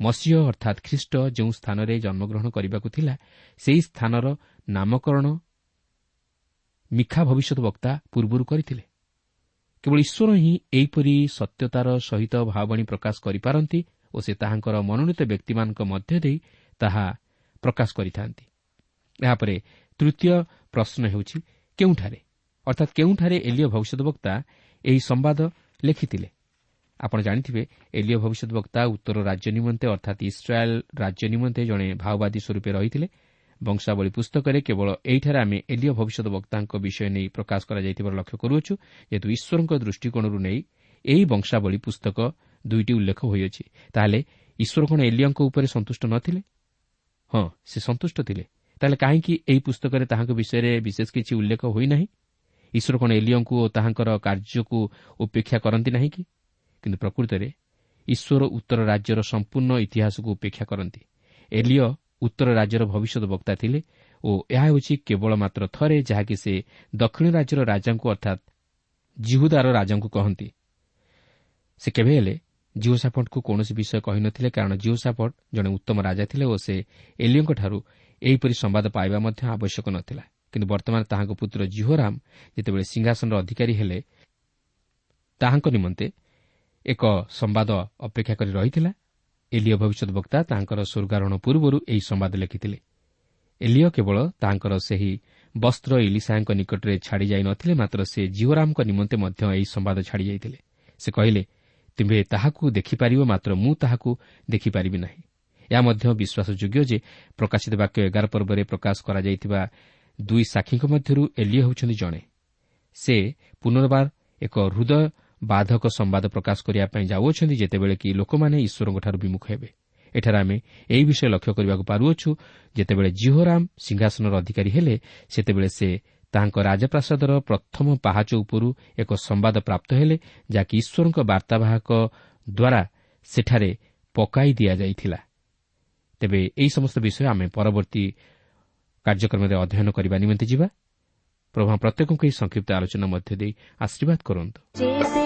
ମସିହ ଅର୍ଥାତ୍ ଖ୍ରୀଷ୍ଟ ଯେଉଁ ସ୍ଥାନରେ ଜନ୍ମଗ୍ରହଣ କରିବାକୁ ଥିଲା ସେହି ସ୍ଥାନର ନାମକରଣ ମିଖା ଭବିଷ୍ୟତ ବକ୍ତା ପୂର୍ବରୁ କରିଥିଲେ। କେବଳ ଈଶ୍ୱର ହିଁ ଏହିପରି ସତ୍ୟତାର ସହିତ ଭାବବାଣୀ ପ୍ରକାଶ କରିପାରନ୍ତି ଓ ସେ ତାହାଙ୍କର ମନୋନୀତ ବ୍ୟକ୍ତିମାନଙ୍କ ମଧ୍ୟ ଦେଇ ତାହା ପ୍ରକାଶ କରିଥାନ୍ତି। ଏହାପରେ ତୃତୀୟ ପ୍ରଶ୍ନ ହେଉଛି କେଉଁଠାରେ? ଅର୍ଥାତ୍ କେଉଁଠାରେ ଏଲିଓ ଭବିଷ୍ୟତ ବକ୍ତା ଏହି ସମ୍ବାଦ ଲେଖିଥିଲେ? ଆପଣ ଜାଣିଥିବେ ଏଲିଓ ଭବିଷ୍ୟତ ବକ୍ତା ଉତ୍ତର ରାଜ୍ୟ ନିମନ୍ତେ ଅର୍ଥାତ୍ ଇସ୍ରାଏଲ୍ ରାଜ୍ୟ ନିମନ୍ତେ ଜଣେ ମାଓବାଦୀ ସ୍ୱରୂପେ ରହିଥିଲେ। ବଂଶାବଳୀ ପୁସ୍ତକରେ କେବଳ ଏହିଠାରେ ଆମେ ଏଲିଓ ଭବିଷ୍ୟତ ବକ୍ତାଙ୍କ ବିଷୟ ନେଇ ପ୍ରକାଶ କରାଯାଇଥିବାର ଲକ୍ଷ୍ୟ କରୁଅଛୁ ଯେହେତୁ ଈଶ୍ୱରଙ୍କ ଦୃଷ୍ଟିକୋଣରୁ ନେଇ ଏହି ବଂଶାବଳୀ ପୁସ୍ତକ ଦୁଇଟି ଉଲ୍ଲେଖ ହୋଇଅଛି। ତାହେଲେ ଈଶ୍ୱର କ'ଣ ଏଲିଓଙ୍କ ଉପରେ ସନ୍ତୁଷ୍ଟ ନଥିଲେ ହଁ ସେ ସନ୍ତୁଷ୍ଟ ଥିଲେ। ତାହେଲେ କାହିଁକି ଏହି ପୁସ୍ତକରେ ତାହାଙ୍କ ବିଷୟରେ ବିଶେଷ କିଛି ଉଲ୍ଲେଖ ହୋଇନାହିଁ? ଈଶ୍ୱର କ'ଣ ଏଲିଓଙ୍କୁ ଓ ତାହାଙ୍କର କାର୍ଯ୍ୟକୁ ଉପେକ୍ଷା କରନ୍ତି ନାହିଁ କି? କିନ୍ତୁ ପ୍ରକୃତରେ ଈଶ୍ୱର ଉତ୍ତର ରାଜ୍ୟର ସମ୍ପୂର୍ଣ୍ଣ ଇତିହାସକୁ ଉପେକ୍ଷା କରନ୍ତି। ଏଲିଓ ଉତ୍ତର ରାଜ୍ୟର ଭବିଷ୍ୟତ ବକ୍ତା ଥିଲେ ଓ ଏହା ହେଉଛି କେବଳ ମାତ୍ର ଥରେ ଯାହାକି ସେ ଦକ୍ଷିଣ ରାଜ୍ୟର ରାଜାଙ୍କୁ ଅର୍ଥାତ୍ ଜିହୁଦାର ରାଜାଙ୍କୁ କହନ୍ତି। ସେ କେବେ ହେଲେ ଜିଓ ସାପଟଙ୍କୁ କୌଣସି ବିଷୟ କହିନଥିଲେ କାରଣ ଜିଓ ସାପଟ ଜଣେ ଉତ୍ତମ ରାଜା ଥିଲେ ଓ ସେ ଏଲିଓଙ୍କଠାରୁ ଏହିପରି ସମ୍ବାଦ ପାଇବା ମଧ୍ୟ ଆବଶ୍ୟକ ନଥିଲା। କିନ୍ତୁ ବର୍ତ୍ତମାନ ତାହାଙ୍କ ପୁତ୍ର ଜିହୋରାମ ଯେତେବେଳେ ସିଂହାସନର ଅଧିକାରୀ ହେଲେ ତାହାଙ୍କ ନିମନ୍ତେ ଏକ ସମ୍ବାଦ ଅପେକ୍ଷା କରି ରହିଥିଲା ଏଲିଓ ଭବିଷ୍ୟତ ବକ୍ତା ତାଙ୍କର ସ୍ୱର୍ଗାରୋହଣ ପୂର୍ବରୁ ଏହି ସମ୍ବାଦ ଲେଖିଥିଲେ। ଏଲିଓ କେବଳ ତାଙ୍କର ସେହି ବସ୍ତ୍ର ଇଲିସାଙ୍କ ନିକଟରେ ଛାଡ଼ିଯାଇ ନଥିଲେ ମାତ୍ର ସେ ଜିଓରାମଙ୍କ ନିମନ୍ତେ ମଧ୍ୟ ଏହି ସମ୍ବାଦ ଛାଡ଼ିଯାଇଥିଲେ ସେ କହିଲେ ତୁମ୍ଭେ ତାହାକୁ ଦେଖିପାରିବ ମାତ୍ର ମୁଁ ତାହାକୁ ଦେଖିପାରିବି ନାହିଁ। ଏହା ମଧ୍ୟ ବିଶ୍ୱାସଯୋଗ୍ୟ ଯେ ପ୍ରକାଶିତ ବାକ୍ୟ ଏଗାର ପର୍ବରେ ପ୍ରକାଶ କରାଯାଇଥିବା ଦୁଇ ସାକ୍ଷୀଙ୍କ ମଧ୍ୟରୁ ଏଲିଓ ହେଉଛନ୍ତି ଜଣେ। ସେ ପୁନର୍ବାର ଏକ ହୃଦୟ ବାଧକ ସମ୍ବାଦ ପ୍ରକାଶ କରିବା ପାଇଁ ଯାଉଅଛନ୍ତି ଯେତେବେଳେ କି ଲୋକମାନେ ଈଶ୍ୱରଙ୍କଠାରୁ ବିମୁଖ ହେବେ। ଏଠାରେ ଆମେ ଏହି ବିଷୟ ଲକ୍ଷ୍ୟ କରିବାକୁ ପାରୁଅଛୁ ଯେତେବେଳେ ଜିହୋରାମ ସିଂହାସନର ଅଧିକାରୀ ହେଲେ ସେତେବେଳେ ସେ ତାଙ୍କ ରାଜପ୍ରାସାଦର ପ୍ରଥମ ପାହାଚ ଉପରୁ ଏକ ସମ୍ବାଦ ପ୍ରାପ୍ତ ହେଲେ ଯାହାକି ଈଶ୍ୱରଙ୍କ ବାର୍ତ୍ତାବାହକ ଦ୍ୱାରା ସେଠାରେ ପକାଇ ଦିଆଯାଇଥିଲା। ତେବେ ଏହି ସମସ୍ତ ବିଷୟ ଆମେ ପରବର୍ତ୍ତୀ କାର୍ଯ୍ୟକ୍ରମରେ ଅଧ୍ୟୟନ କରିବା ନିମନ୍ତେ ଯିବା। ପ୍ରଭା ପ୍ରତ୍ୟେକଙ୍କୁ ଏହି ସଂକ୍ଷିପ୍ତ ଆଲୋଚନା ମଧ୍ୟ ଦେଇ ଆଶୀର୍ବାଦ କରନ୍ତୁ।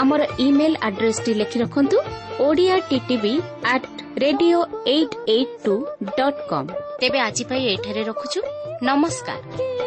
ଆମର ଇମେଲ୍ ଆଡ୍ରେସ୍ଟି ଲେଖି ରଖନ୍ତୁ Odia TV at radio eight eight two dot com ତେବେ ଆଜି ପାଇଁ ଏଠାରେ ରଖୁଛୁ। ନମସ୍କାର।